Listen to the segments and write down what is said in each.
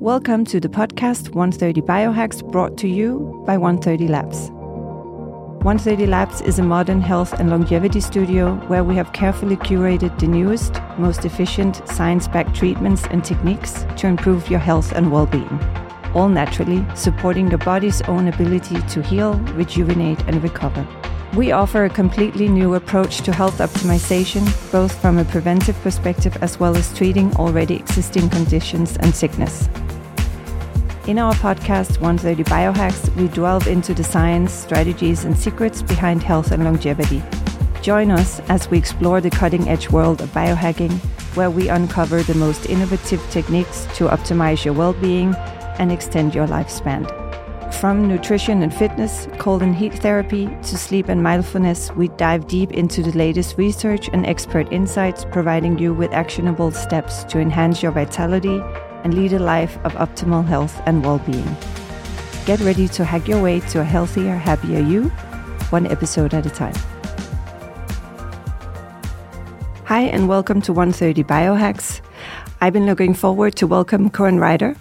Welcome to the podcast 130 Biohacks brought to you by 130 Labs. 130 Labs is a modern health and longevity studio where we have carefully curated the newest, most efficient science backed treatments and techniques to improve your health and well being. All naturally, supporting your body's own ability to heal, rejuvenate, and recover. We offer a completely new approach to health optimization, both from a preventive perspective as well as treating already existing conditions and sickness. In our podcast, 130 Biohacks, we delve into the science, strategies, and secrets behind health and longevity. Join us as we explore the cutting edge world of biohacking, where we uncover the most innovative techniques to optimize your well being and extend your lifespan. From nutrition and fitness, cold and heat therapy, to sleep and mindfulness, we dive deep into the latest research and expert insights, providing you with actionable steps to enhance your vitality and lead a life of optimal health and well being. Get ready to hack your way to a healthier, happier you, one episode at a time. Hi, and welcome to 130 Biohacks. I've been looking forward to welcome Koen Ridder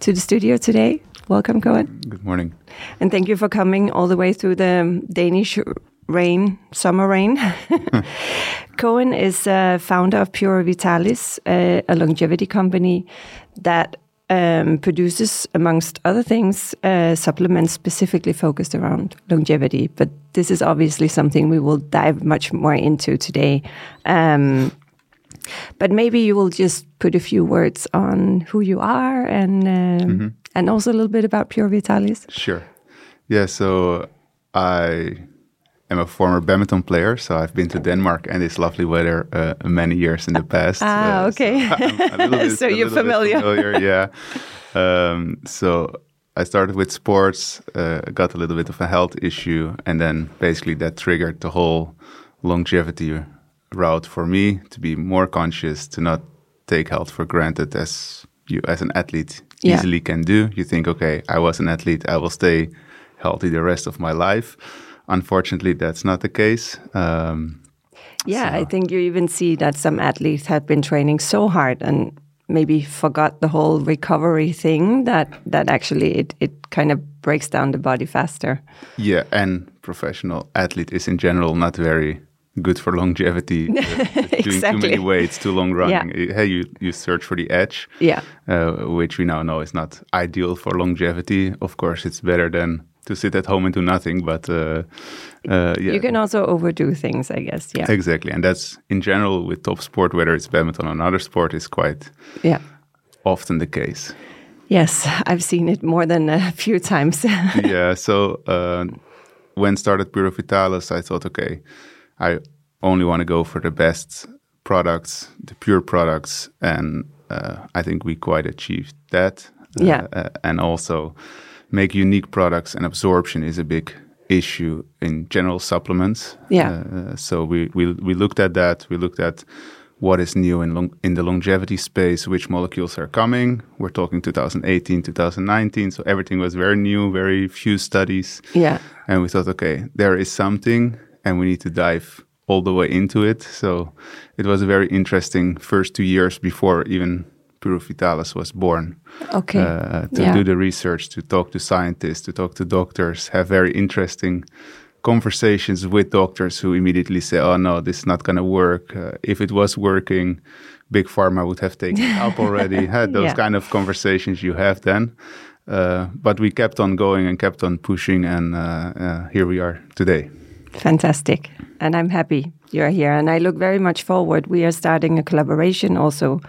to the studio today. Welcome, Koen. Good morning. And thank you for coming all the way through the Danish rain, summer rain. Koen is uh, founder of Purovitalis, uh, a longevity company that um, produces, amongst other things, uh, supplements specifically focused around longevity. But this is obviously something we will dive much more into today. Um, but maybe you will just put a few words on who you are and um, mm -hmm. and also a little bit about Purovitalis. Sure. Yeah. So I am a former badminton player, so I've been to Denmark and this lovely weather uh, many years in the past. Ah, uh, okay. So, bit, so you're familiar. familiar. yeah. Um, so I started with sports, uh, got a little bit of a health issue, and then basically that triggered the whole longevity route for me to be more conscious, to not take health for granted as you as an athlete yeah. easily can do. You think, okay, I was an athlete, I will stay healthy the rest of my life. Unfortunately, that's not the case. Um, yeah, so. I think you even see that some athletes have been training so hard and maybe forgot the whole recovery thing that that actually it, it kind of breaks down the body faster. Yeah, and professional athlete is in general not very good for longevity. Uh, exactly. Doing too many weights, too long running. Yeah. Hey, you, you search for the edge, yeah, uh, which we now know is not ideal for longevity. Of course, it's better than to sit at home and do nothing. But uh, uh, yeah, you can also overdo things, I guess. Yeah, exactly, and that's in general with top sport, whether it's badminton or another sport, is quite yeah often the case. Yes, I've seen it more than a few times. yeah, so uh, when started Purovitalis, I thought, okay, I only want to go for the best products, the pure products, and uh, I think we quite achieved that. Yeah, uh, and also make unique products and absorption is a big issue in general supplements. Yeah. Uh, so we, we we looked at that. We looked at what is new in long, in the longevity space, which molecules are coming. We're talking 2018, 2019, so everything was very new, very few studies. Yeah. And we thought, okay, there is something, and we need to dive all the way into it. So it was a very interesting first two years before even Purovitalis was born. Okay. Uh, to yeah. do the research, to talk to scientists, to talk to doctors, have very interesting conversations with doctors who immediately say, "Oh no, this is not going to work. Uh, if it was working, big pharma would have taken it up already." Had those yeah. kind of conversations you have then. Uh, but we kept on going and kept on pushing, and uh, uh, here we are today. Fantastic, and I'm happy you're here, and I look very much forward. We are starting a collaboration also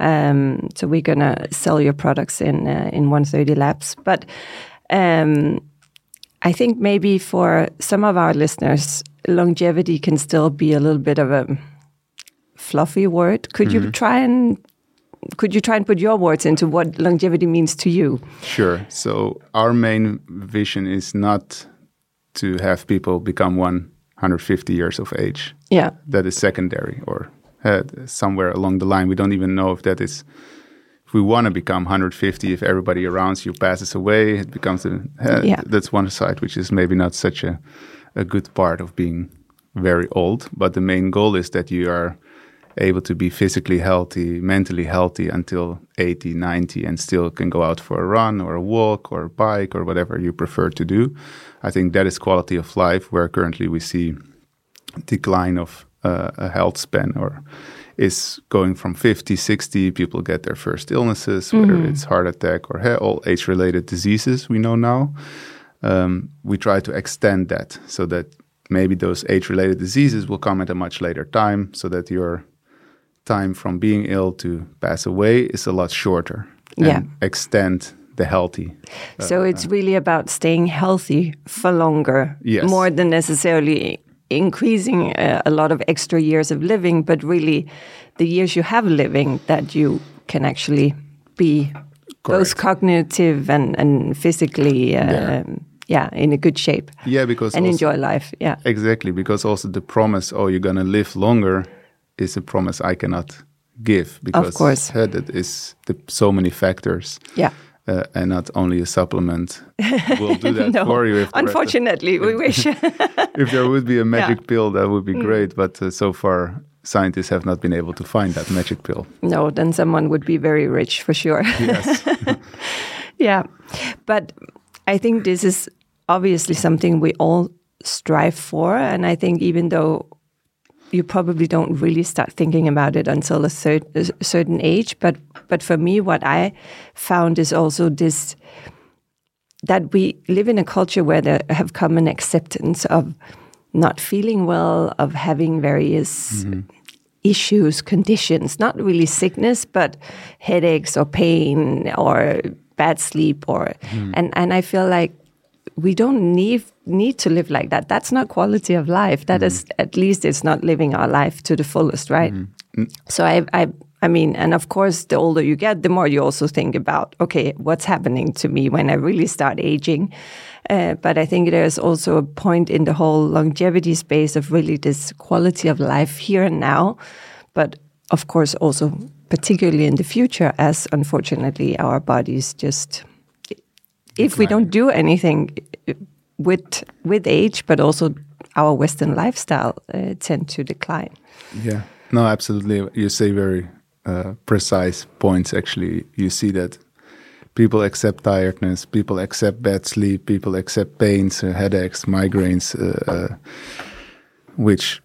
um, so we're gonna sell your products in uh, in 130 Labs, but um, I think maybe for some of our listeners, longevity can still be a little bit of a fluffy word. Could mm -hmm. you mm-hmm. try and could you try and put your words into what longevity means to you? Sure. So our main vision is not to have people become 150 years of age. Yeah. That is secondary or uh, somewhere along the line. We don't even know if that is if we want to become 150 if everybody around you passes away it becomes a uh, yeah. that's one side which is maybe not such a, a good part of being very old but the main goal is that you are able to be physically healthy, mentally healthy until 80, 90, and still can go out for a run or a walk or a bike or whatever you prefer to do. I think that is quality of life, where currently we see decline of uh, a health span or is going from 50, 60. People get their first illnesses, whether Mm-hmm. it's heart attack or he- all age related diseases we know now. Um, we try to extend that so that maybe those age related diseases will come at a much later time so that your time from being ill to pass away is a lot shorter. Yeah. Extend the healthy. so it's really about staying healthy for longer, Yes. more than necessarily increasing uh, a lot of extra years of living, but really the years you have living that you can actually be both cognitive and, and physically, uh, Yeah. yeah. in a good shape Yeah, because and also- enjoy life. Yeah. Exactly, because also the promise, oh, you're gonna live longer, is a promise I cannot give because of course. uh, that is the, so many factors, Yeah. uh, and not only a supplement will do that no, for you. If the rest of- unfortunately, we wish. if there would be a magic pill, that would be Mm. great. But uh, so far, scientists have not been able to find that magic pill. no, then someone would be very rich for sure. Yes, Yeah. But I think this is obviously something we all strive for. And I think even though you probably don't really start thinking about it until a, cer- a certain age, but but for me, what I found is also this that we live in a culture where there have come an acceptance of not feeling well, of having various mm-hmm. issues, conditions, not really sickness, but headaches or pain or bad sleep or mm-hmm. and and I feel like we don't need need to live like that. That's not quality of life. That mm-hmm. is at least it's not living our life to the fullest, right? Mm-hmm. Mm. So I I I mean, and of course, the older you get, the more you also think about, okay, what's happening to me when I really start aging. Uh, but I think there's also a point in the whole longevity space of really this quality of life here and now, but of course also particularly in the future, as unfortunately our bodies just, if we don't do anything with with age, but also our Western lifestyle uh, tend to decline. yeah. No, absolutely. You say very uh, precise points. Actually, you see that people accept tiredness, people accept bad sleep, people accept pains, uh, headaches, migraines, uh, uh, which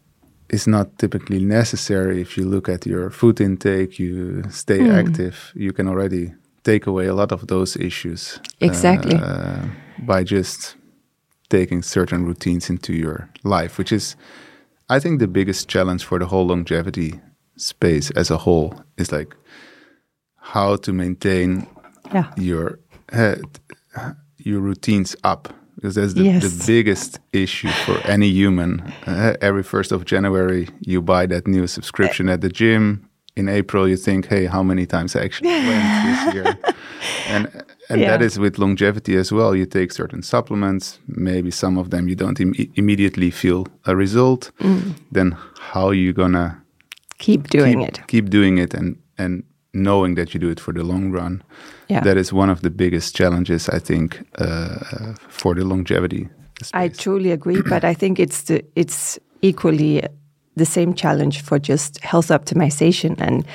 is not typically necessary. If you look at your food intake, you stay active, you can already take away a lot of those issues. Exactly. uh, by just taking certain routines into your life, which is, I think, the biggest challenge for the whole longevity space as a whole is like how to maintain Yeah. your head, your routines up because that's the, Yes. the biggest issue for any human. Uh, every first of January, you buy that new subscription at the gym. In April, you think, "Hey, how many times I actually went this year?" And and Yeah. is with longevity as well. You take certain supplements. Maybe some of them you don't im- immediately feel a result. Then how you gonna Keep doing keep, it. keep doing it and and knowing that you do it for the long run. Yeah. That is one of the biggest challenges I think uh, for the longevity. Space. I truly agree, but I think it's the it's equally the same challenge for just health optimization and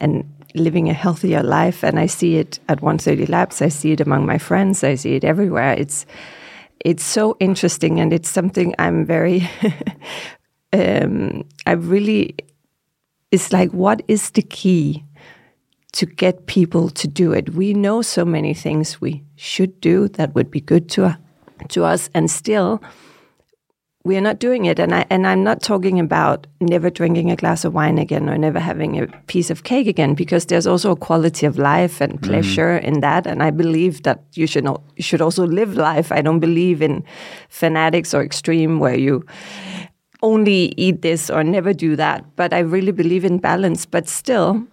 and living a healthier life. And I see it at 130 Labs. I see it among my friends. I see it everywhere. It's it's so interesting, and it's something I'm very. um, I really. It's like, what is the key to get people to do it? We know so many things we should do that would be good to to us, and still we are not doing it. And I and I'm not talking about never drinking a glass of wine again or never having a piece of cake again, because there's also a quality of life and pleasure in that. And I believe that you should not, you should also live life. I don't believe in fanatics or extreme where you only eat this or never do that. But I really believe in balance. But still,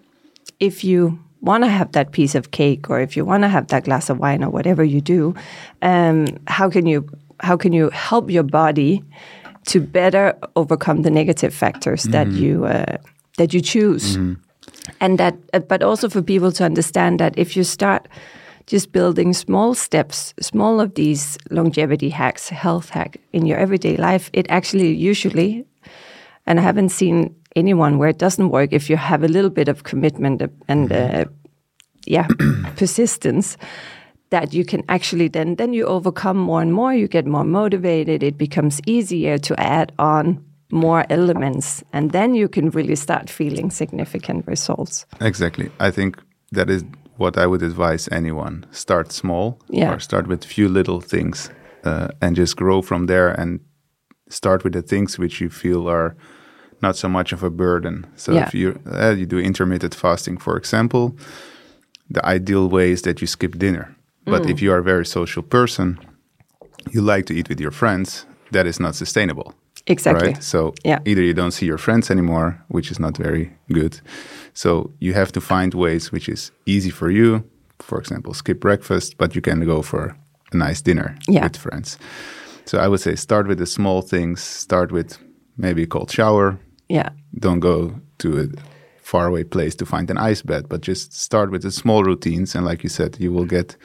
if you want to have that piece of cake or if you want to have that glass of wine or whatever you do, um, how can you how can you help your body to better overcome the negative factors that you uh, that you choose, and that uh, but also for people to understand that if you start just building small steps, small of these longevity hacks, health hack in your everyday life, it actually usually And I haven't seen anyone where it doesn't work if you have a little bit of commitment and uh, yeah, persistence that you can actually then then you overcome more and more you get more motivated it becomes easier to add on more elements and then you can really start feeling significant results Exactly. I think that is what I would advise anyone. Start small Yeah. or start with few little things uh, and just grow from there and start with the things which you feel are not so much of a burden. So Yeah. if you uh, you do intermittent fasting, for example, the ideal way is that you skip dinner. But Mm. if you are a very social person, you like to eat with your friends, that is not sustainable. exactly Right? So Yeah. either you don't see your friends anymore, which is not very good. So you have to find ways which is easy for you. For example, skip breakfast, but you can go for a nice dinner Yeah. with friends. So I would say start with the small things. Start with maybe a cold shower. yeah Don't go to a faraway place to find an ice bed, but just start with the small routines. And like you said, you will get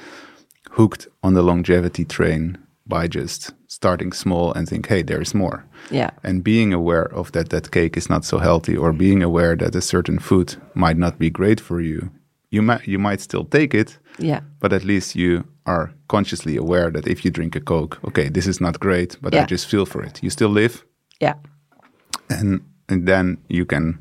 hooked on the longevity train by just starting small and think, hey, there is more. Yeah. And being aware of that that cake is not so healthy or being aware that a certain food might not be great for you you might you might still take it yeah. but at least you are consciously aware that if you drink a coke okay this is not great but Yeah. i just feel for it. You still live? Yeah. And and then you can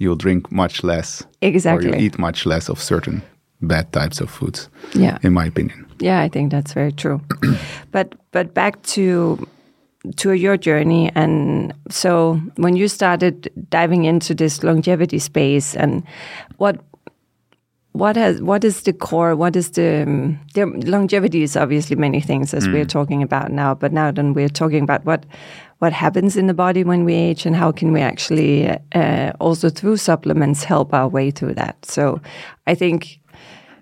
you'll drink much less or Exactly. you eat much less of certain bad types of foods yeah. in my opinion Yeah, I think that's very true. but but back to to your journey and so when you started diving into this longevity space and what what has what is the core what is the um, the longevity is obviously many things as we're talking about now but now then we're talking about what what happens in the body when we age and how can we actually uh, also through supplements help our way through that so i think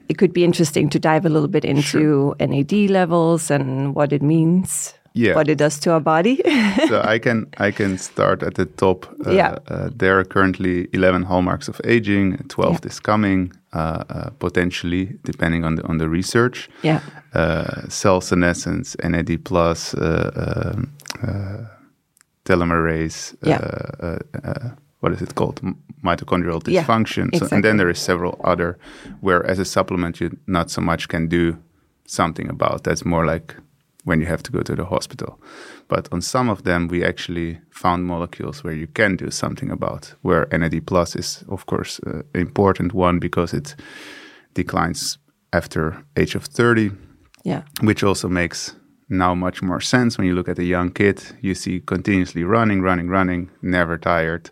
it could be interesting to dive a little bit into NAD levels and what it means, Yeah. what it does to our body. so I can I can start at the top. Uh, Yeah. uh, there are currently 11 hallmarks of aging. 12th is coming, uh, uh, potentially depending on the on the research. yeah, Uh, cell senescence, NAD plus, uh, um, uh, telomerase. Yeah. Uh, uh, uh, what is it called? Mitochondrial Yeah, dysfunction. So, and then there is several other where, as a supplement, you not so much can do something about. That's more like when you have to go to the hospital. But on some of them, we actually found molecules where you can do something about. Where NAD plus is, of course, uh, an important one because it declines after age of 30 yeah, which also makes now much more sense when you look at a young kid. You see continuously running, running, running, never tired.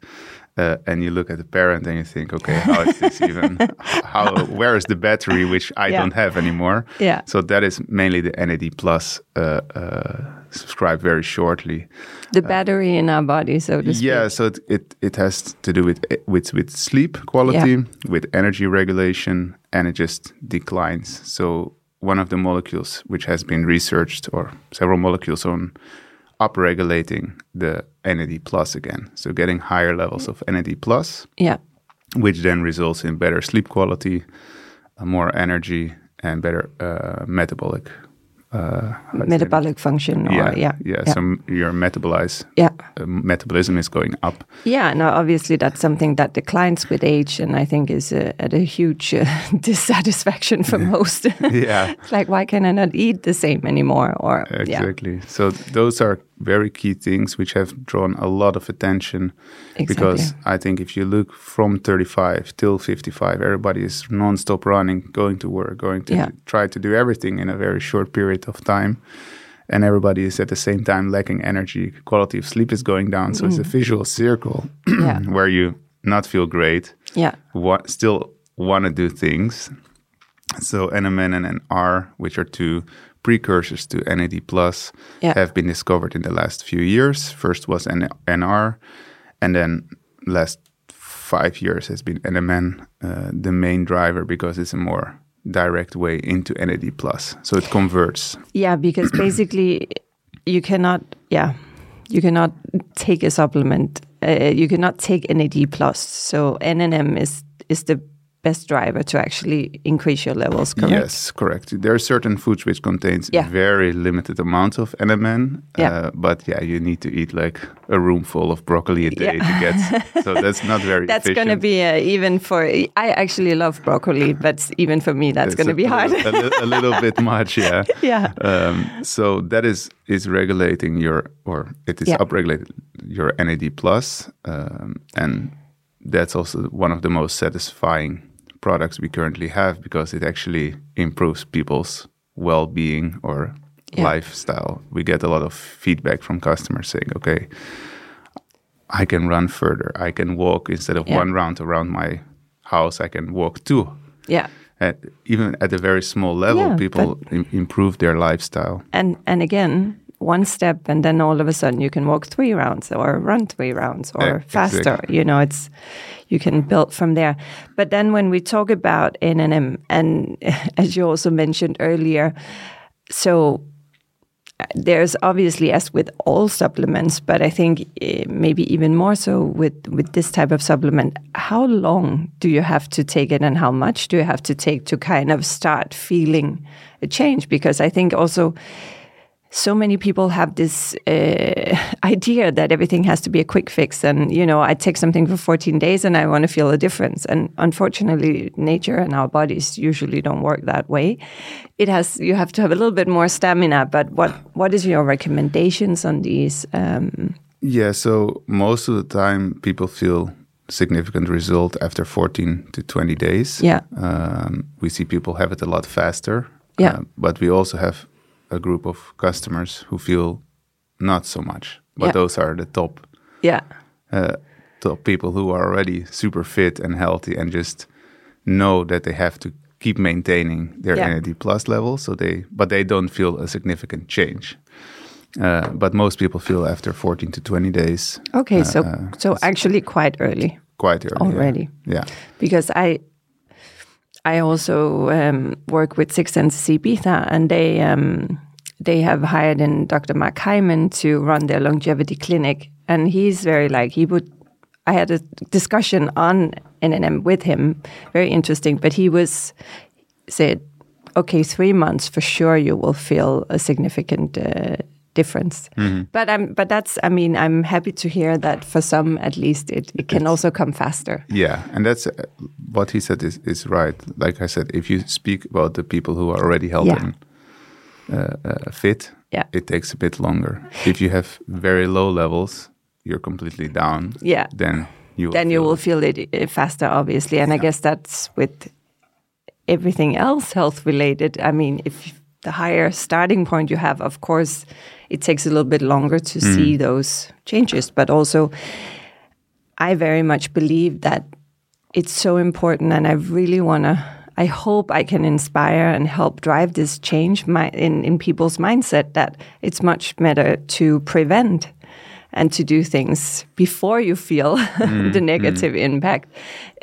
Uh, and you look at the parent and you think, okay, how is this even? How? Where is the battery which I Yeah. don't have anymore? Yeah. So that is mainly the NAD plus. Uh, uh, subscribe very shortly. the battery in our body, so to speak. Yeah, so it, it, it has to do with with with sleep quality, with energy regulation, and it just declines. So one of the molecules which has been researched, or several molecules on upregulating the NAD plus again, so getting higher levels of NAD plus, yeah, which then results in better sleep quality, uh, more energy, and better uh, metabolic. Uh, how do you say that? metabolic function. Or, Yeah, yeah, yeah, So m- your metabolize yeah. uh, metabolism is going up. Yeah, Now, obviously that's something that declines with age, and I think is uh, at a huge uh, dissatisfaction for most. Yeah. It's like, why can I not eat the same anymore? Or yeah, Exactly. So those are very key things which have drawn a lot of attention because I think if you look from 35 till 55, everybody is non-stop running, going to work, going to Yeah. try to do everything in a very short period of time. And everybody is at the same time lacking energy. Quality of sleep is going down. So it's a visual circle Mm. Yeah. where you not feel great, yeah, wa- still want to do things. So NMN and NR, which are two precursors to NAD plus, Yeah. have been discovered in the last few years. First was N- NR, and then last five years has been NMN, uh, the main driver because it's a more direct way into NAD plus. So it converts. Yeah, because basically you cannot, yeah, you cannot take a supplement. Uh, you cannot take NAD plus. So NNM is is the best driver to actually increase your levels, correct? Yes, correct. There are certain foods which contains Yeah. very limited amounts of NMN. Yeah. Uh, but yeah, you need to eat like a room full of broccoli a day Yeah. to get. so that's not very. That's going to be uh, even for. I actually love broccoli, but even for me, that's going to be hard. a, li- a little bit much, yeah. Yeah. Um, so that is is regulating your, or it is Yeah. upregulated your NAD plus, um, and that's also one of the most satisfying products we currently have because it actually improves people's well-being or Yeah. lifestyle. We get a lot of feedback from customers saying, "Okay, I can run further. I can walk instead of Yeah. one round around my house. I can walk two." yeah. at, even at a very small level, Yeah, people im- improve their lifestyle. and and again one step and then all of a sudden you can walk three rounds or run three rounds or Eh, faster. You know it's you can build from there. But then when we talk about nnm and M and as you also mentioned earlier so uh, there's obviously as with all supplements but i think uh, maybe even more so with with this type of supplement how long do you have to take it and how much do you have to take to kind of start feeling a change? Because i think also so many people have this uh, idea that everything has to be a quick fix and you know i take something for 14 days and i want to feel a difference and unfortunately nature and our bodies usually don't work that way it has you have to have a little bit more stamina but what what is your recommendations on these um, Yeah, so most of the time people feel significant result after 14 to 20 days. Yeah. Um, we see people have it a lot faster. Yeah. Uh, but we also have a group of customers who feel not so much. But Yeah. those are the top yeah uh, top people who are already super fit and healthy and just know that they have to keep maintaining their Yeah. NAD plus level. So they, but they don't feel a significant change. Uh, but most people feel after 14 to 20 days. okay so uh, so actually quite early quite early. yeah. Already. Yeah. because I I also um, work with Six Senses Ibiza, and they um, they have hired in Dr. Mark Hyman to run their longevity clinic, and he's very like he would. I had a discussion on NNM with him, very interesting, but he was said, okay, three months for sure you will feel a significant uh, difference. But I'm, but that's, I mean, I'm happy to hear that for some at least it, it can also come faster. Yeah, and that's uh, what he said is, is right. Like I said, if you speak about the people who are already healthy Yeah. and uh, uh, fit, Yeah. it takes a bit longer. If you have very low levels, you're completely down. Yeah. Then you then you will feel it faster, obviously. And I guess that's with everything else health related. I mean, if the higher starting point you have, of course, it takes a little bit longer to see those changes. But also, I very much believe that it's so important, and I really want to. I hope I can inspire and help drive this change my, in in people's mindset that it's much better to prevent and to do things before you feel the negative impact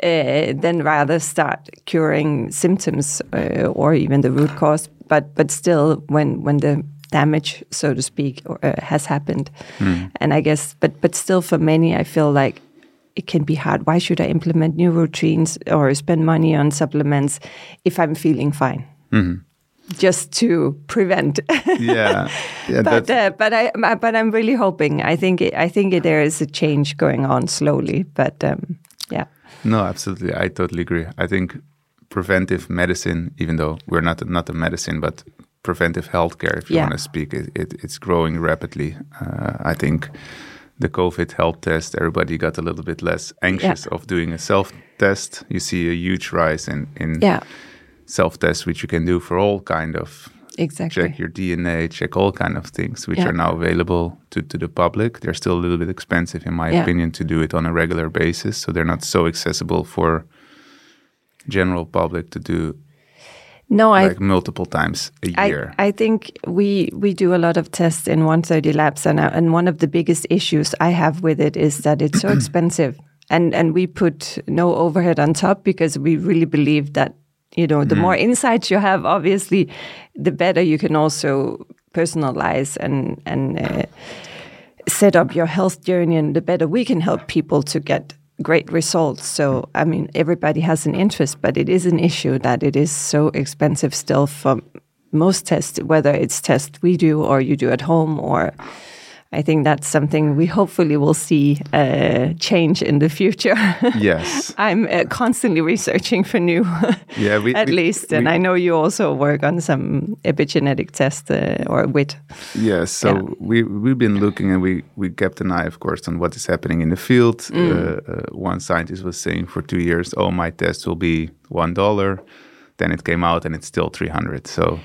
uh, than rather start curing symptoms uh, or even the root cause. But but still, when when the damage, so to speak, or, uh, has happened, and I guess, but but still, for many, I feel like it can be hard. Why should I implement new routines or spend money on supplements if I'm feeling fine? Just to prevent. yeah, yeah. but uh, but I m- but I'm really hoping. I think it, I think there is a change going on slowly. But um, yeah, no, absolutely. I totally agree. I think preventive medicine, even though we're not not a medicine, but preventive healthcare, if you Yeah. want to speak, it, it, it's growing rapidly. Uh, I think the COVID health test, everybody got a little bit less anxious of doing a self test. You see a huge rise in in yeah, self tests, which you can do for all kind of exactly. check your DNA, check all kind of things, which Yeah. are now available to, to the public. They're still a little bit expensive, in my Yeah. opinion, to do it on a regular basis. So they're not so accessible for general public to do No, I like multiple times a I, year. I think we we do a lot of tests in 130 labs, and and one of the biggest issues I have with it is that it's so expensive, and and we put no overhead on top because we really believe that you know the more insights you have, obviously, the better you can also personalize and and uh, set up your health journey, and the better we can help people to get great results. So, I mean, everybody has an interest, but it is an issue that it is so expensive still for most tests, whether it's tests we do or you do at home or I think that's something we hopefully will see uh, change in the future. Yes, I'm uh, constantly researching for new, yeah, we, at we- least, we- and I know you also work on some epigenetic test uh, or WIT. Yes, so Yeah. we we've been looking and we we kept an eye, of course, on what is happening in the field. Mm. Uh, uh, one scientist was saying for two years, "Oh, my test will be one dollar." Then it came out and it's still three hundred. So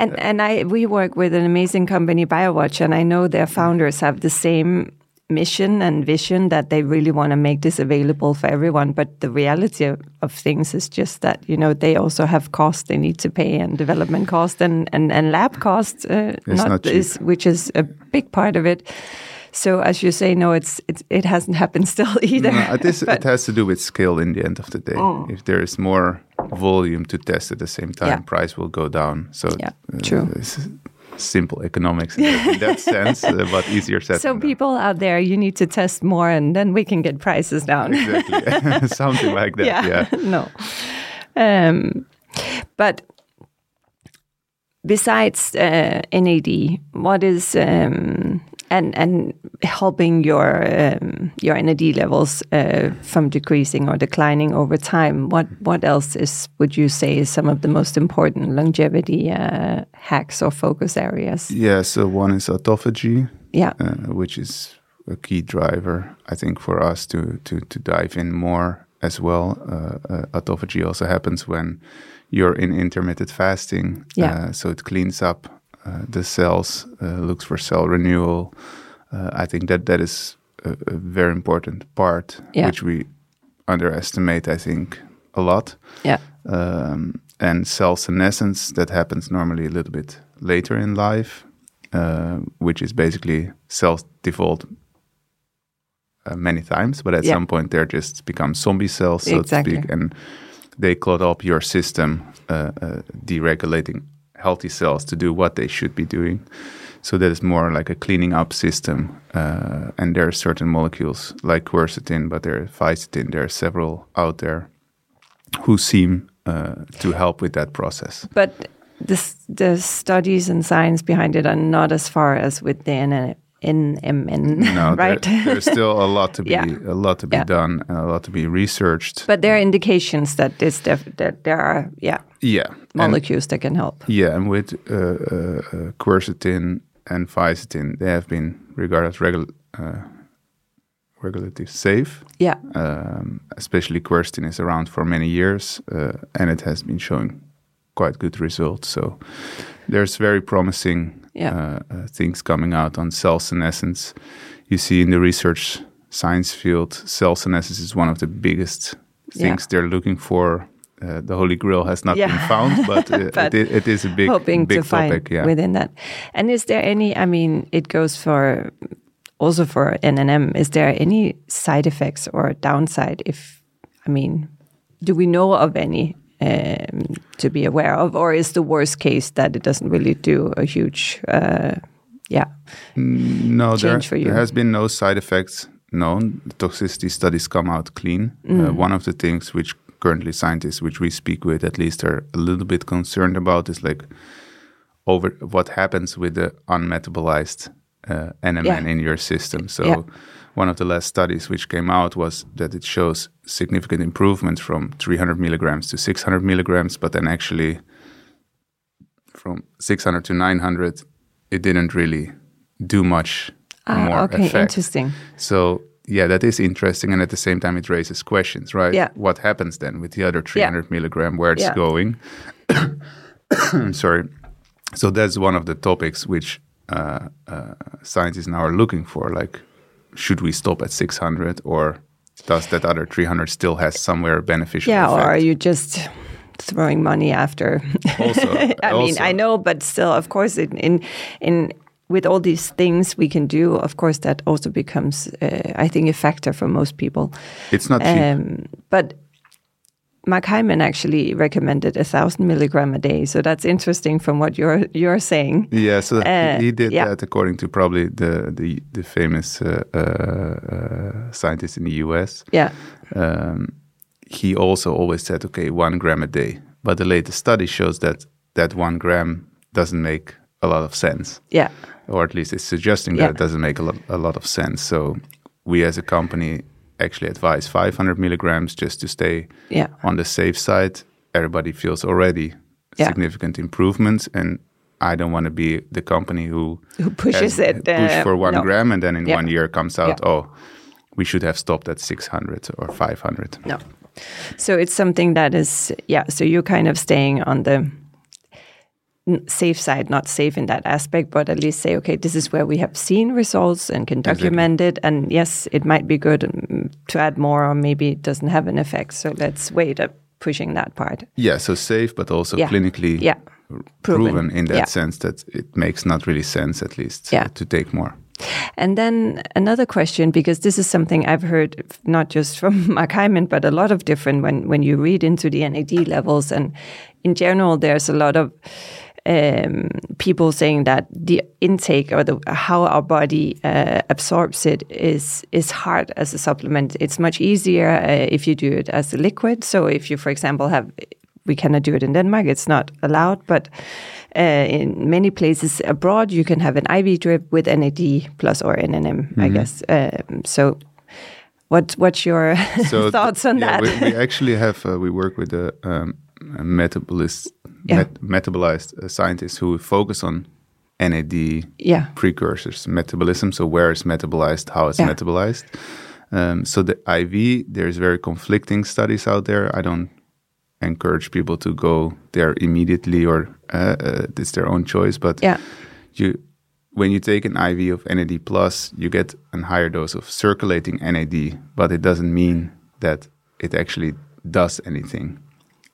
And and I we work with an amazing company, BioWatch, and I know their founders have the same mission and vision that they really want to make this available for everyone. But the reality of, of things is just that you know they also have costs they need to pay and development cost and and, and lab costs, uh, not cheap. is which is a big part of it. So as you say, no, it's, it's it hasn't happened still either. No, it, is, it has to do with scale in the end of the day. If there is more volume to test at the same time, Yeah. price will go down. So Yeah, true. it's simple economics in that, in that sense, uh, but easier said so people out there, you need to test more, and then we can get prices down. Exactly. Something like that. Yeah. no. Um, but besides uh, NAD, what is um, and and helping your um, your NAD levels uh, from decreasing or declining over time? What what else is would you say is some of the most important longevity uh, hacks or focus areas? Yeah, so one is autophagy, Yeah. uh, which is a key driver, I think, for us to to to dive in more as well. Uh, uh, autophagy also happens when you're in intermittent fasting, Yeah. uh, so it cleans up the cells, uh, looks for cell renewal. Uh, I think that that is a, a very important part, Yeah. which we underestimate, I think, a lot Yeah. um, and cell senescence that happens normally a little bit later in life, uh, which is basically cells default uh, many times, but at Yeah. some point they're just become zombie cells, so Exactly. to speak, and they clog up your system, uh, uh, deregulating healthy cells to do what they should be doing. So that is more like a cleaning up system, uh, and there are certain molecules like quercetin, but there are fisetin. There are several out there who seem uh, to help with that process. But the, the studies and science behind it are not as far as with the N- NMN, No, there- right? there's still a lot to be Yeah. a lot to be Yeah. done, and a lot to be researched. but there are indications that this def- that there are yeah yeah, and, molecules that can help. yeah, and with uh, uh, quercetin and fisetin, they have been regarded as regul- uh, regulatively safe. Yeah, Um, especially quercetin is around for many years, uh, and it has been showing quite good results. So there's very promising Yeah. uh, uh, things coming out on cell senescence. You see in the research science field, cell senescence is one of the biggest things they're looking for. Uh, the holy grail has not Yeah. been found, but, uh, But it, it is a big, hoping big to find topic. Yeah. within that. And is there any? I mean, it goes for also for NNM. Is there any side effects or downside? If I mean, do we know of any? Um, to be aware of, or is the worst case that it doesn't really do a huge, uh, yeah, No, there, change for you? there has been no side effects known. The toxicity studies come out clean. Mm. Uh, one of the things which currently scientists, which we speak with, at least are a little bit concerned about, is like over what happens with the unmetabolized uh, NMN Yeah. in your system. So. Yeah. One of the last studies which came out was that it shows significant improvements from 300 milligrams to 600 milligrams, but then actually from 600 to 900, it didn't really do much more Ah, okay, effect. interesting. So yeah, that is interesting, and at the same time, it raises questions, right? Yeah. What happens then with the other 300 milligram, where it's Yeah. going? I'm sorry. So that's one of the topics which uh, uh, scientists now are looking for. Like, should we stop at 600, or does that other 300 still has somewhere beneficial? Yeah, or are you just throwing money after? Also, I mean, I know, but still, of course, in in, in with all these things we can do, of course, that also becomes, uh, I think, a factor for most people. It's not cheap. Um, but Mark Hyman actually recommended a thousand milligram a day. So that's interesting from what you're you're saying. Yeah, so Uh, he did yeah. that according to probably the the, the famous uh, uh, uh, scientist in the U.S. Yeah. Um, he also always said, okay, one gram a day. But the latest study shows that that one gram doesn't make a lot of sense, Yeah. or at least it's suggesting Yeah. that it doesn't make a lot, a lot of sense. So we as a company actually advise 500 milligrams just to stay Yeah. on the safe side. Everybody feels already Yeah. significant improvements, and I don't want to be the company who Who pushes has it, push uh, for one no. gram, and then in Yeah. one year comes out, oh, we should have stopped at 600 or 500. No. So it's something that is, yeah, so you're kind of staying on the safe side, not safe in that aspect, but at least say, okay, this is where we have seen results and can document it. And yes, it might be good mm, to add more, or maybe it doesn't have an effect. So let's wait at pushing that part. Yeah, so safe, but also Yeah. clinically Yeah. proven, Proven. in that Yeah. sense that it makes not really sense, at least, Yeah. to take more. And then another question, because this is something I've heard not just from Mark Hyman, but a lot of different when, when you read into the NAD levels. And in general, there's a lot of um, people saying that the intake or the how our body uh, absorbs it is is hard as a supplement. It's much easier uh, if you do it as a liquid. So if you, for example, have we cannot do it in Denmark; it's not allowed, but uh, in many places abroad, you can have an IV drip with NAD plus or NNM, I guess. Um, so, what what's your So thoughts on yeah, that? We, we actually have uh, we work with a, um, a metabolist, Yeah. met, metabolized uh, scientists who focus on NAD yeah, precursors, metabolism. So where it's metabolized, how it's Yeah. metabolized. Um, so the IV, there's very conflicting studies out there. I don't encourage people to go there immediately, or uh, uh, it's their own choice. But yeah, you, when you take an IV of NAD plus, you get a higher dose of circulating NAD, but it doesn't mean that it actually does anything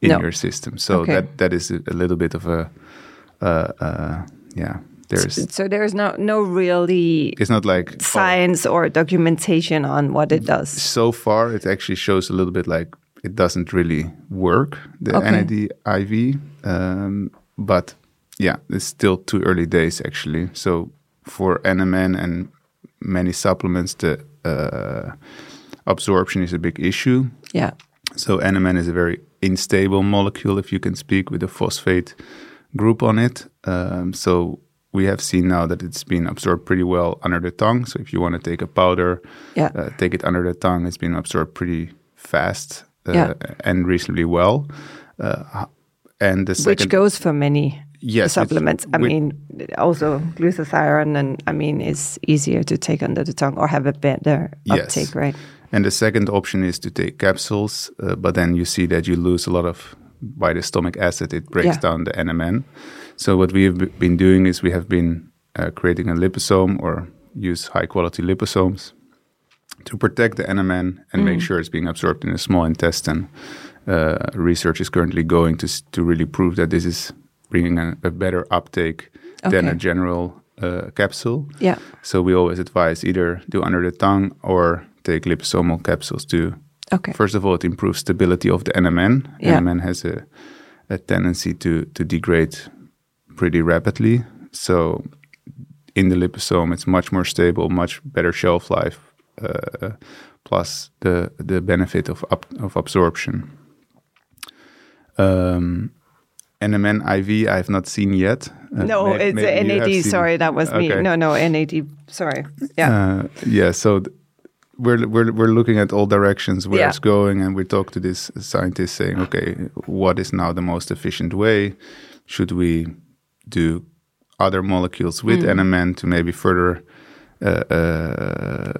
in No. your system. So Okay. that that is a, little bit of a, uh, uh, yeah. There's so there's no no really it's not like oh, science or documentation on what it does. so far it actually shows a little bit like it doesn't really work the Okay. NAD IV um, but yeah it's still too early days actually so for NMN and many supplements the uh, absorption is a big issue Yeah, so NMN is a very unstable molecule, if you can speak with a phosphate group on it. Um, so we have seen now that it's been absorbed pretty well under the tongue. So if you want to take a powder, Yeah. uh, take it under the tongue. It's been absorbed pretty fast uh, Yeah. and reasonably well. Uh, and the which goes for many Yes, supplements. I mean, also glutathione, and I mean, is easier to take under the tongue or have a better Yes. uptake, right? And the second option is to take capsules, uh, but then you see that you lose a lot of by the stomach acid. It breaks Yeah. down the NMN. So what we have been doing is we have been uh, creating a liposome or use high quality liposomes to protect the NMN and make sure it's being absorbed in the small intestine. Uh, research is currently going to to really prove that this is bringing a, a better uptake than a general uh, capsule. Yeah. So we always advise either do under the tongue or take liposomal capsules to Okay. First of all, it improves stability of the NMN. Yeah. NMN has a, a tendency to, to degrade pretty rapidly. So in the liposome, it's much more stable, much better shelf life, uh, plus the the benefit of up, of absorption. Um, NMN IV I have not seen yet. Uh, no, may- it's have NAD. Sorry, that was me. No, no, NAD. Sorry. Yeah. Uh, yeah, so th- we're, we're we're looking at all directions where Yeah. it's going, and we talk to this scientist saying, okay, what is now the most efficient way? Should we do other molecules with Mm. NMN to maybe further uh, uh,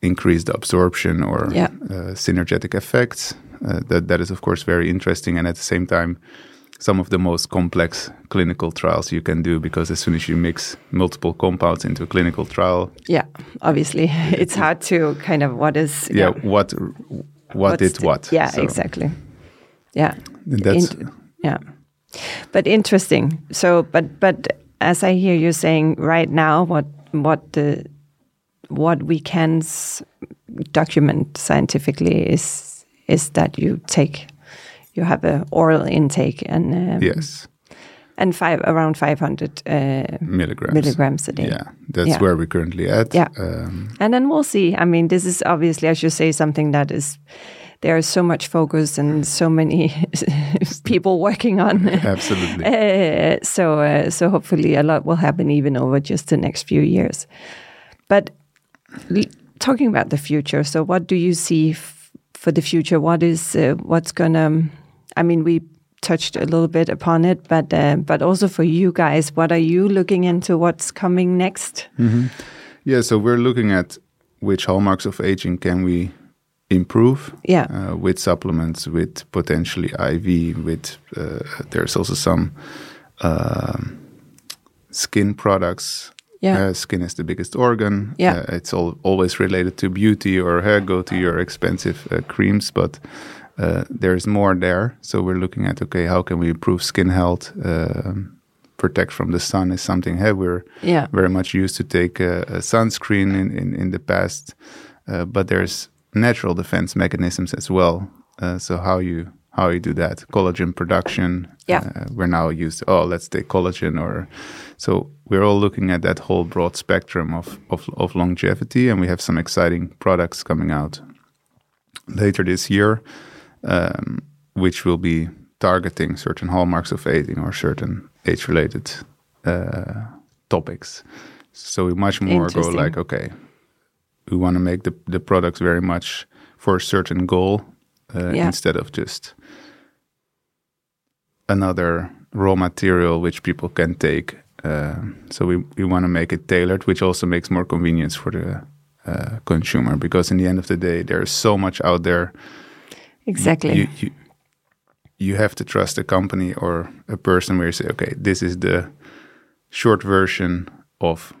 increase the absorption or Yeah. uh, synergetic effects? Uh, that that is of course very interesting, and at the same time. Some of the most complex clinical trials you can do because as soon as you mix multiple compounds into a clinical trial, yeah. Obviously, it's hard to kind of what is. yeah, what what what's did what? Yeah, So exactly. Yeah. That's Int- yeah. But interesting. So, but but as I hear you saying right now, what what the what we can document scientifically is is that you take you have a oral intake and um, yes, and five around 500 uh, milligrams. milligrams a day. Yeah, that's Yeah. where we're currently at. Yeah. Um, And then we'll see. I mean, this is obviously, I should say, something that is there is so much focus and so many people working on. absolutely. Uh, so, uh, so hopefully, a lot will happen even over just the next few years. But talking about the future, so what do you see f- for the future? What is uh, what's gonna? I mean, we touched a little bit upon it, but uh, but also for you guys, what are you looking into? What's coming next? Yeah, so we're looking at which hallmarks of aging can we improve Yeah. uh, with supplements, with potentially IV, with uh, there's also some um, skin products. Yeah. Uh, skin is the biggest organ. Yeah. Uh, it's all, always related to beauty or hair. Go to your expensive uh, creams, but uh, there's more there. So we're looking at okay, how can we improve skin health? Um protect from the sun is something hey, we're Yeah. very much used to take a, a sunscreen in, in, in the past, uh, but there's natural defense mechanisms as well. Uh, so how you how you do that collagen production? Yeah. uh, we're now used. To, oh, let's take collagen, or so we're all looking at that whole broad spectrum of of, of longevity, and we have some exciting products coming out later this year, um, which will be targeting certain hallmarks of aging or certain age-related uh, topics. So we much more go like, okay, we want to make the the products very much for a certain goal uh, Yeah. instead of just another raw material which people can take. Uh, so we, we want to make it tailored, which also makes more convenience for the uh, consumer because in the end of the day, there's so much out there Exactly. you, you you have to trust a company or a person where you say, okay, this is the short version of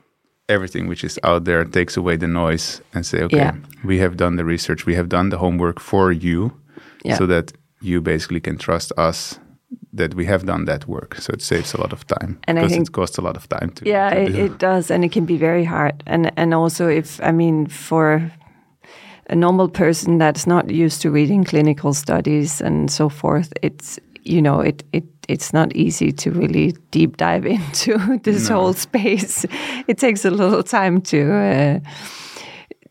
everything which is out there, takes away the noise, and say, okay, Yeah. we have done the research, we have done the homework for you, Yeah. so that you basically can trust us that we have done that work. So it saves a lot of time And I because think- it costs a lot of time to. yeah to it, it does and it can be very hard and and also if i mean for a normal person that's not used to reading clinical studies and so forth it's you know it it it's not easy to really deep dive into this No. whole space it takes a little time to uh,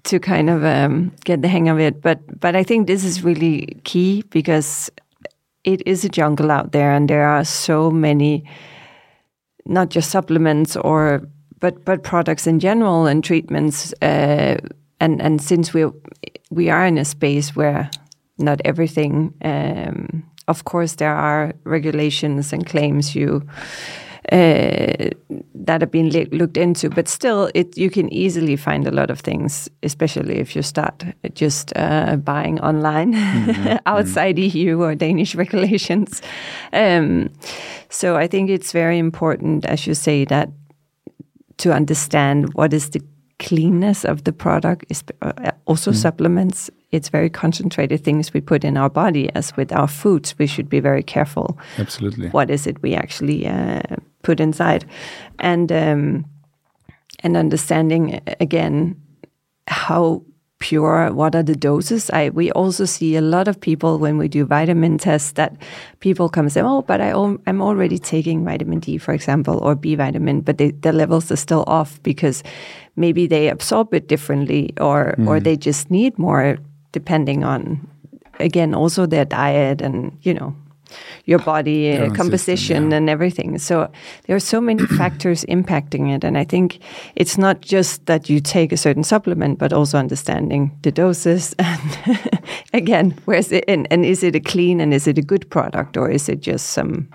to kind of um, get the hang of it but but i think this is really key because it is a jungle out there and there are so many not just supplements or but but products in general and treatments uh, and and since we we are in a space where not everything um, of course there are regulations and claims you uh, that have been looked into but still it you can easily find a lot of things especially if you start just uh, buying online outside EU or Danish regulations. Um, so I think it's very important, as you say, that to understand what is the cleanness of the product, is uh, also supplements. It's very concentrated things we put in our body, as with our foods, we should be very careful. Absolutely. What is it we actually uh, put inside, and um, and understanding uh, again how pure what are the doses. I we also see a lot of people when we do vitamin tests that people come and say oh but I, i'm already taking vitamin d for example or b vitamin but they, the levels are still off because maybe they absorb it differently or or mm. they just need more depending on again also their diet and you know your body uh, own system, composition yeah. and everything. So there are so many factors impacting it, and I think it's not just that you take a certain supplement, but also understanding the doses and again, where's it and, and is it a clean and is it a good product or is it just some?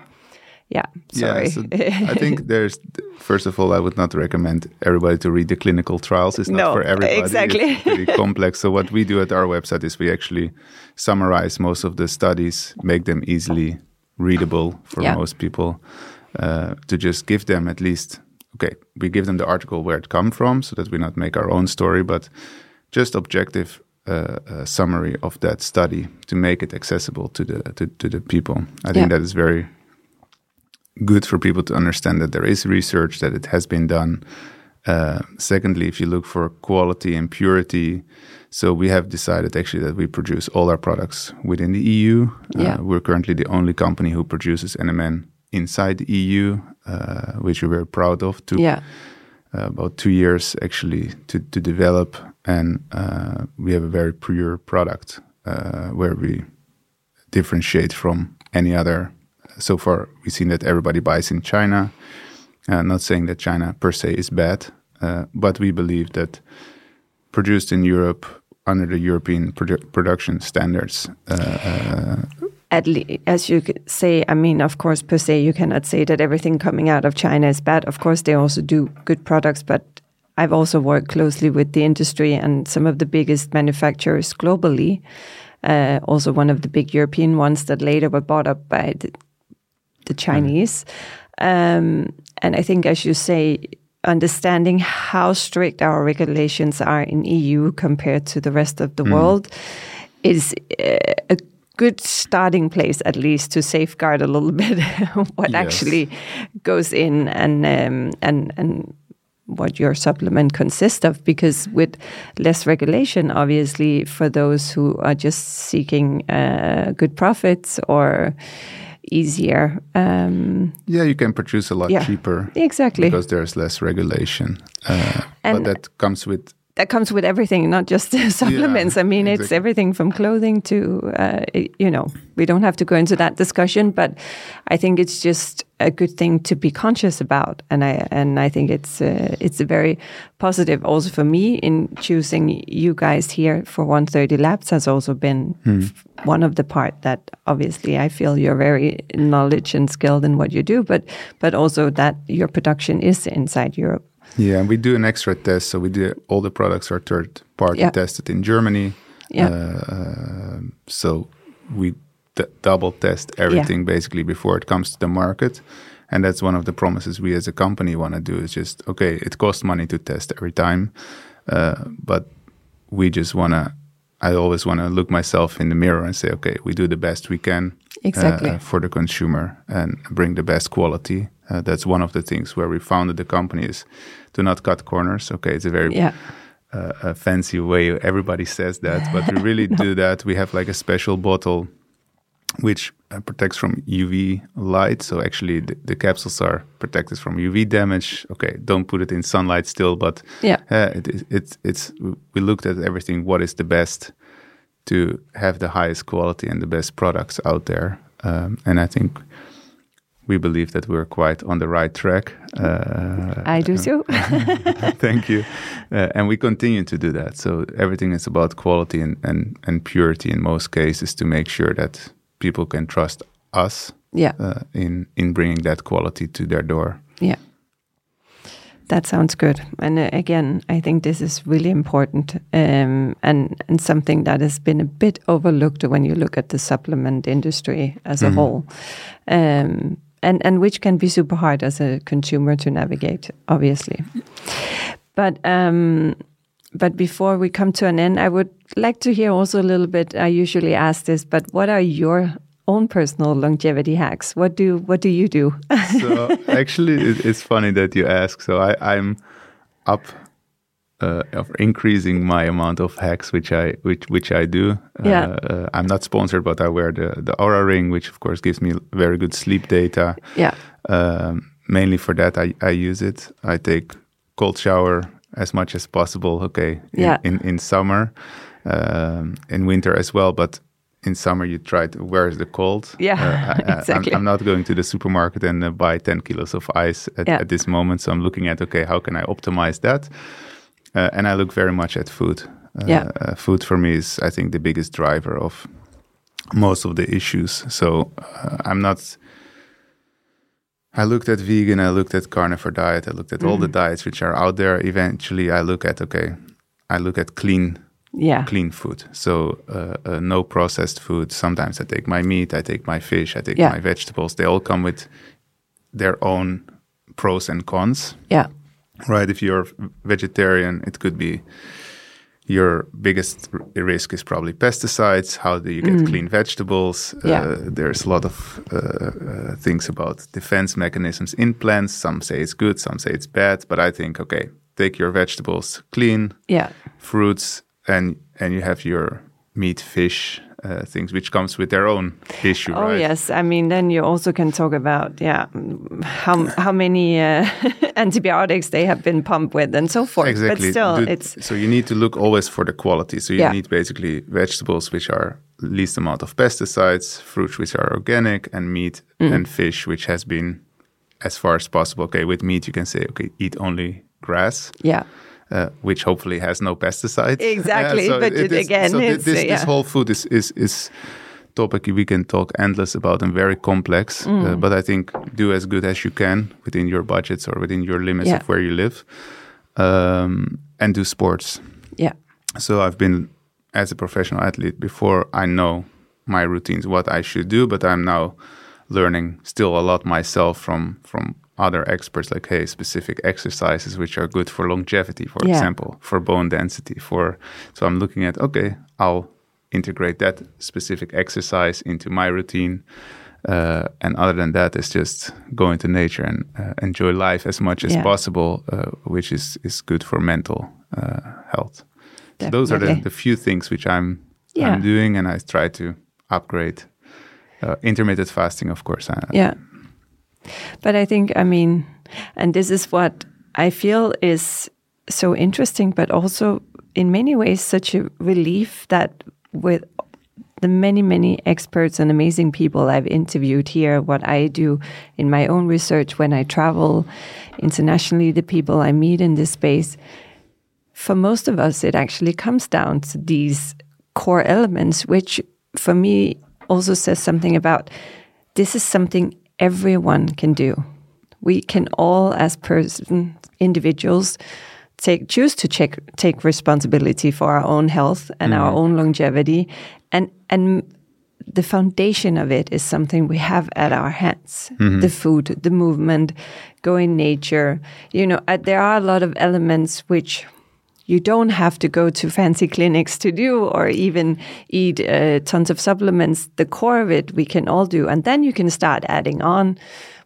Yeah, sorry. Yeah, so I think there's first of all, I would not recommend everybody to read the clinical trials. It's not No, for everybody. exactly. It's pretty complex. So what we do at our website is we actually summarize most of the studies, make them easily readable for Yeah. most people, uh, to just give them at least okay. We give them the article where it come from, so that we not make our own story, but just objective. Uh, uh, summary of that study to make it accessible to the to, to the people. I think that is very good for people to understand that there is research that it has been done. Uh, secondly, if you look for quality and purity, So we have decided actually that we produce all our products within the EU. Yeah. Uh, we're currently the only company who produces NMN inside the EU, uh, which we're very proud of. Took Yeah. uh, about two years actually to, to develop, and uh, we have a very pure product uh, where we differentiate from any other. So far, we've seen that everybody buys in China. Uh, not saying that China per se is bad, uh, but we believe that produced in Europe under the European produ- production standards. Uh, At le- as you say, I mean, of course, per se, you cannot say that everything coming out of China is bad. Of course, they also do good products, but I've also worked closely with the industry and some of the biggest manufacturers globally. Uh, also, one of the big European ones that later were bought up by the, the Chinese. Um, and I think, as you say, understanding how strict our regulations are in EU compared to the rest of the world is uh, a good starting place, at least, to safeguard a little bit what Yes. actually goes in and um, and and what your supplement consists of. Because with less regulation, obviously, for those who are just seeking uh, good profits or easier, um, yeah, you can produce a lot Yeah. cheaper exactly. because there's less regulation. Uh, but that comes with that comes with everything, not just supplements. I mean, it's everything from clothing to, uh, it- you know, we don't have to go into that discussion, but I think it's just a good thing to be conscious about, and I and I think it's uh, it's a very positive also for me in choosing you guys here for 130 Labs has also been f- one of the part that obviously I feel you're very knowledge and skilled in what you do, but but also that your production is inside Europe. Yeah, and we do an extra test. So we do all the products are third party Yeah. tested in Germany. Yeah. Uh, so we d- double test everything basically before it comes to the market. And that's one of the promises we as a company want to do is just, okay, it costs money to test every time. Uh, but we just want to, I always want to look myself in the mirror and say, okay, we do the best we can Exactly. uh, for the consumer and bring the best quality. Uh, that's one of the things where we founded the company is to not cut corners. Okay, it's a very Yeah. uh, a fancy way. Everybody says that, but we really do that. We have like a special bottle which uh, protects from UV light. So actually, the, the capsules are protected from UV damage. Okay, don't put it in sunlight still, but Yeah. uh, it, it, it's it's we looked at everything. What is the best to have the highest quality and the best products out there? Um, and I think we believe that we're quite on the right track. Uh, I do too. Thank you. Uh, and we continue to do that. So everything is about quality and, and, and purity in most cases to make sure that people can trust us yeah. uh, in, in bringing that quality to their door. Yeah. That sounds good. And uh, again, I think this is really important um, and, and something that has been a bit overlooked when you look at the supplement industry as a whole. Um, and, and which can be super hard as a consumer to navigate, obviously. But um, but before we come to an end, I would like to hear also a little bit. I usually ask this, but what are your own personal longevity hacks? What do what do you do? So actually, it, it's funny that you ask. So I, I'm up uh, of increasing my amount of hacks, which I which which I do. Yeah. Uh, uh, I'm not sponsored, but I wear the the Oura ring, which of course gives me very good sleep data. yeah, Um, mainly for that, I, I use it. I take cold shower as much as possible. Okay, in, Yeah. in, in summer, um, in winter as well. But in summer, you try to. Where is the cold? Yeah, I, I, exactly. I'm, I'm not going to the supermarket and uh, buy 10 kilos of ice at, Yeah. at this moment. So I'm looking at okay, how can I optimize that? Uh, and I look very much at food. Uh, Yeah. uh, food for me is, I think, the biggest driver of most of the issues. So uh, I'm not. I looked at vegan, I looked at carnivore diet, I looked at all the diets which are out there. Eventually, I look at okay, I look at clean yeah, clean food. So uh, uh, no processed food. Sometimes I take my meat, I take my fish, I take Yeah. my vegetables. They all come with their own pros and cons. yeah, Right? If you're vegetarian, it could be your biggest risk is probably pesticides. How do you get clean vegetables? Mm. Yeah. Uh, there's a lot of uh, uh, things about defense mechanisms in plants. Some say it's good, some say it's bad. But I think, okay, take your vegetables clean, yeah, fruits and and you have your meat, fish, uh, things which comes with their own issue. Oh right? yes, I mean then you also can talk about yeah how how many uh, antibiotics they have been pumped with and so forth. Exactly. But still, Do- it's so you need to look always for the quality. So you Yeah. need basically vegetables which are least amount of pesticides, fruits which are organic, and meat Mm. and fish which has been as far as possible. Okay, with meat you can say okay, eat only grass. yeah uh, which hopefully has no pesticides. Exactly, but it- is- again, so it's, this, uh, this yeah. whole food is is is topic we can talk endless about and very complex. Mm. Uh, but I think do as good as you can within your budgets or within your limits Yeah. of where you live, um, and do sports. yeah So I've been as a professional athlete before. I know my routines, what I should do, but I'm now learning still a lot myself from from other experts. Like, hey, specific exercises which are good for longevity, for Yeah. example, for bone density. For so I'm looking at okay, I'll integrate that specific exercise into my routine. Uh, and other than that, it's just go into nature and uh, enjoy life as much as Yeah. possible, uh, which is is good for mental uh, health. So those are the, the few things which I'm Yeah. I'm doing, and I try to upgrade. Uh, intermittent fasting, of course. Uh, Yeah. But I think, I mean, and this is what I feel is so interesting, but also in many ways such a relief that with the many, many experts and amazing people I've interviewed here, what I do in my own research when I travel internationally, the people I meet in this space, for most of us, it actually comes down to these core elements, which for me also says something about this is something everyone can do. We can all, as person individuals, take choose to check, take responsibility for our own health and our own longevity, and and the foundation of it is something we have at our hands. The food the movement go in nature. You know uh, there are a lot of elements which you don't have to go to fancy clinics to do or even eat uh, tons of supplements. The core of it we can all do. And then you can start adding on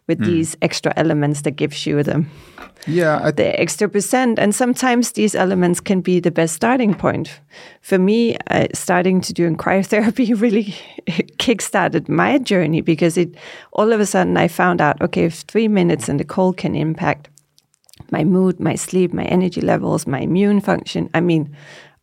with these extra elements that gives you the, yeah. I, the extra percent. And sometimes these elements can be the best starting point. For me uh, starting to do cryotherapy really kickstarted my journey because it all of a sudden i found out okay if three minutes in the cold can impact my mood my sleep my energy levels my immune function. I mean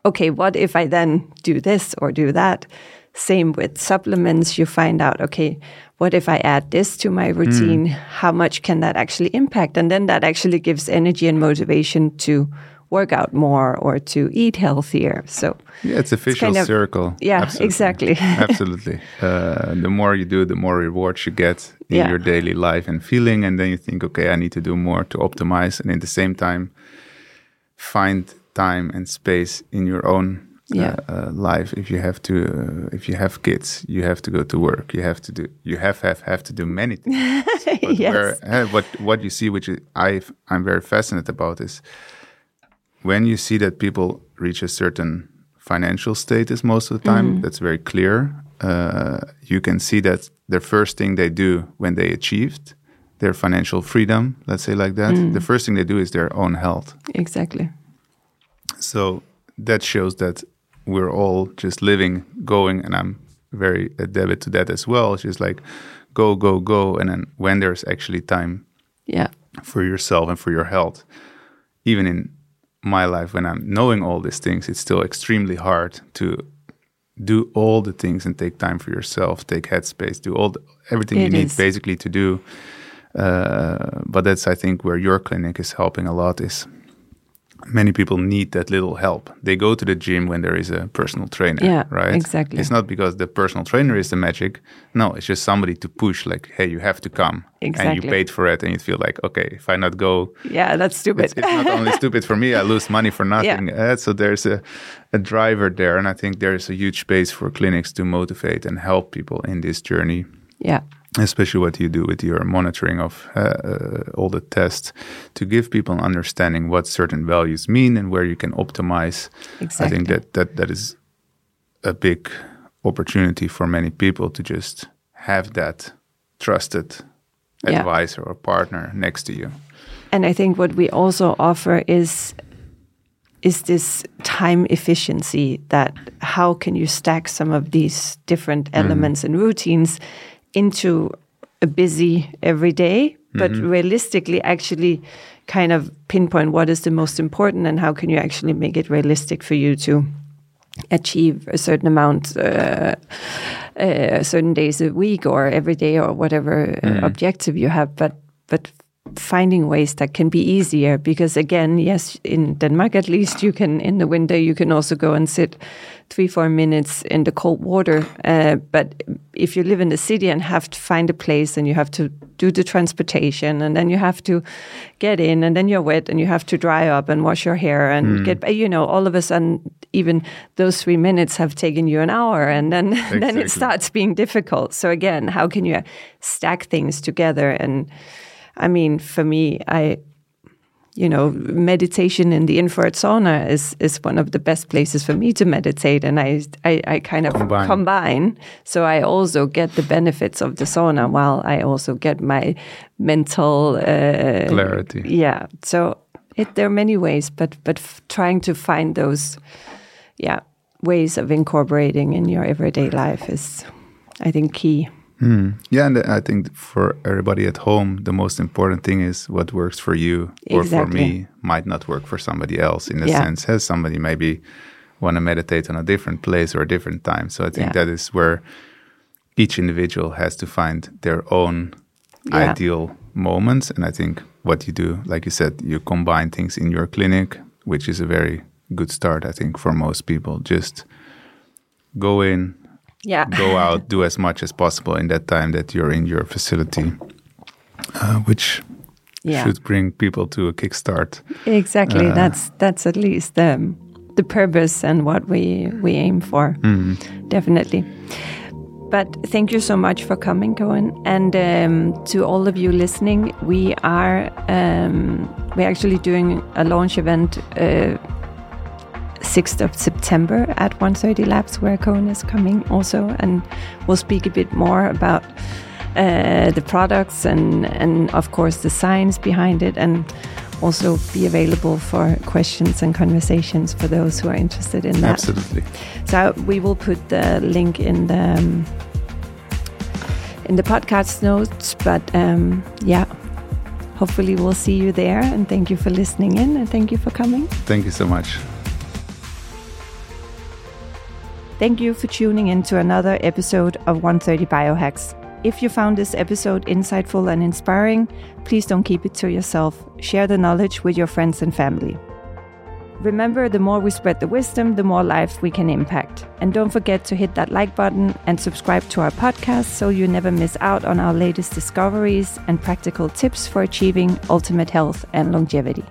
okay what if i then do this or do that? Same with supplements. You find out okay what if i add this to my hmm. routine? How much can that actually impact? And then that actually gives energy and motivation to work out more or to eat healthier so yeah, it's a vicious kind of- circle. yeah, Absolutely. exactly. Absolutely. Uh, the more you do, the more rewards you get in Yeah. your daily life and feeling, and then you think, okay, I need to do more to optimize, and in the same time, find time and space in your own Yeah. uh, uh, life. If you have to, uh, if you have kids, you have to go to work. You have to do, you have have have to do many things. Yes where, uh, what what you see, which is, I I'm very fascinated about, is when you see that people reach a certain financial status most of the time. That's very clear. Uh, you can see that the first thing they do when they achieved their financial freedom, let's say like that, the first thing they do is their own health. exactly So that shows that we're all just living, going, and I'm very adept to that as well. It's just like go, go, go, and then when there's actually time yeah for yourself and for your health. Even in my life, when I'm knowing all these things, it's still extremely hard to do all the things and take time for yourself, take headspace, do all the, everything you It need is. basically to do. Uh, but that's, I think, where your clinic is helping a lot. Is many people need that little help. They go to the gym when there is a personal trainer, Yeah, right? exactly. It's not because the personal trainer is the magic. No, it's just somebody to push. Like, hey, you have to come, and you paid for it, and you feel like, okay, if I not go, yeah that's stupid it's, it's not only stupid for me, I lose money for nothing. Uh, so there's a, a driver there, and I think there's a huge space for clinics to motivate and help people in this journey yeah especially what you do with your monitoring of uh, uh, all the tests to give people an understanding what certain values mean and where you can optimize. I think that, that that is a big opportunity for many people to just have that trusted Yeah. advisor or partner next to you. And I think what we also offer is is this time efficiency that how can you stack some of these different elements and routines into a busy everyday, but realistically actually kind of pinpoint what is the most important and how can you actually make it realistic for you to achieve a certain amount uh, uh, certain days a week or every day or whatever uh, objective you have. But but finding ways that can be easier because again yes in denmark at least you can in the winter you can also go and sit three four minutes in the cold water uh, but if you live in the city and have to find a place and you have to do the transportation and then you have to get in and then you're wet and you have to dry up and wash your hair and get you know all of a sudden even those three minutes have taken you an hour and then then it starts being difficult. So again how can you stack things together? And i mean for me i you know meditation in the infrared sauna is is one of the best places for me to meditate and i i, I kind of Combine. combine so i also get the benefits of the sauna while i also get my mental uh, Clarity. yeah so it, there are many ways but but f- trying to find those yeah ways of incorporating in your everyday life is i think key Hmm. Yeah, and I think for everybody at home, the most important thing is what works for you or for me might not work for somebody else. In a Yeah. sense, has somebody maybe want to meditate on a different place or a different time. So I think Yeah. that is where each individual has to find their own Yeah. ideal moments. And I think what you do, like you said, you combine things in your clinic, which is a very good start. I think for most people, just go in, yeah go out, do as much as possible in that time that you're in your facility, uh, which yeah should bring people to a kickstart. Exactly. Uh, that's that's at least the the purpose and what we we aim for. Definitely. But thank you so much for coming, Koen, and um, to all of you listening. We are um, we're actually doing a launch event. Uh, 6th of September at 130 Labs, where Koen is coming also, and we'll speak a bit more about uh, the products and, and of course the science behind it, and also be available for questions and conversations for those who are interested in that. Absolutely. So we will put the link in the um, in the podcast notes. But um, yeah, hopefully we'll see you there. And thank you for listening in, and thank you for coming. Thank you so much. Thank you for tuning in to another episode of 130 Biohacks. If you found this episode insightful and inspiring, please don't keep it to yourself. Share the knowledge with your friends and family. Remember, the more we spread the wisdom, the more lives we can impact. And don't forget to hit that like button and subscribe to our podcast so you never miss out on our latest discoveries and practical tips for achieving ultimate health and longevity.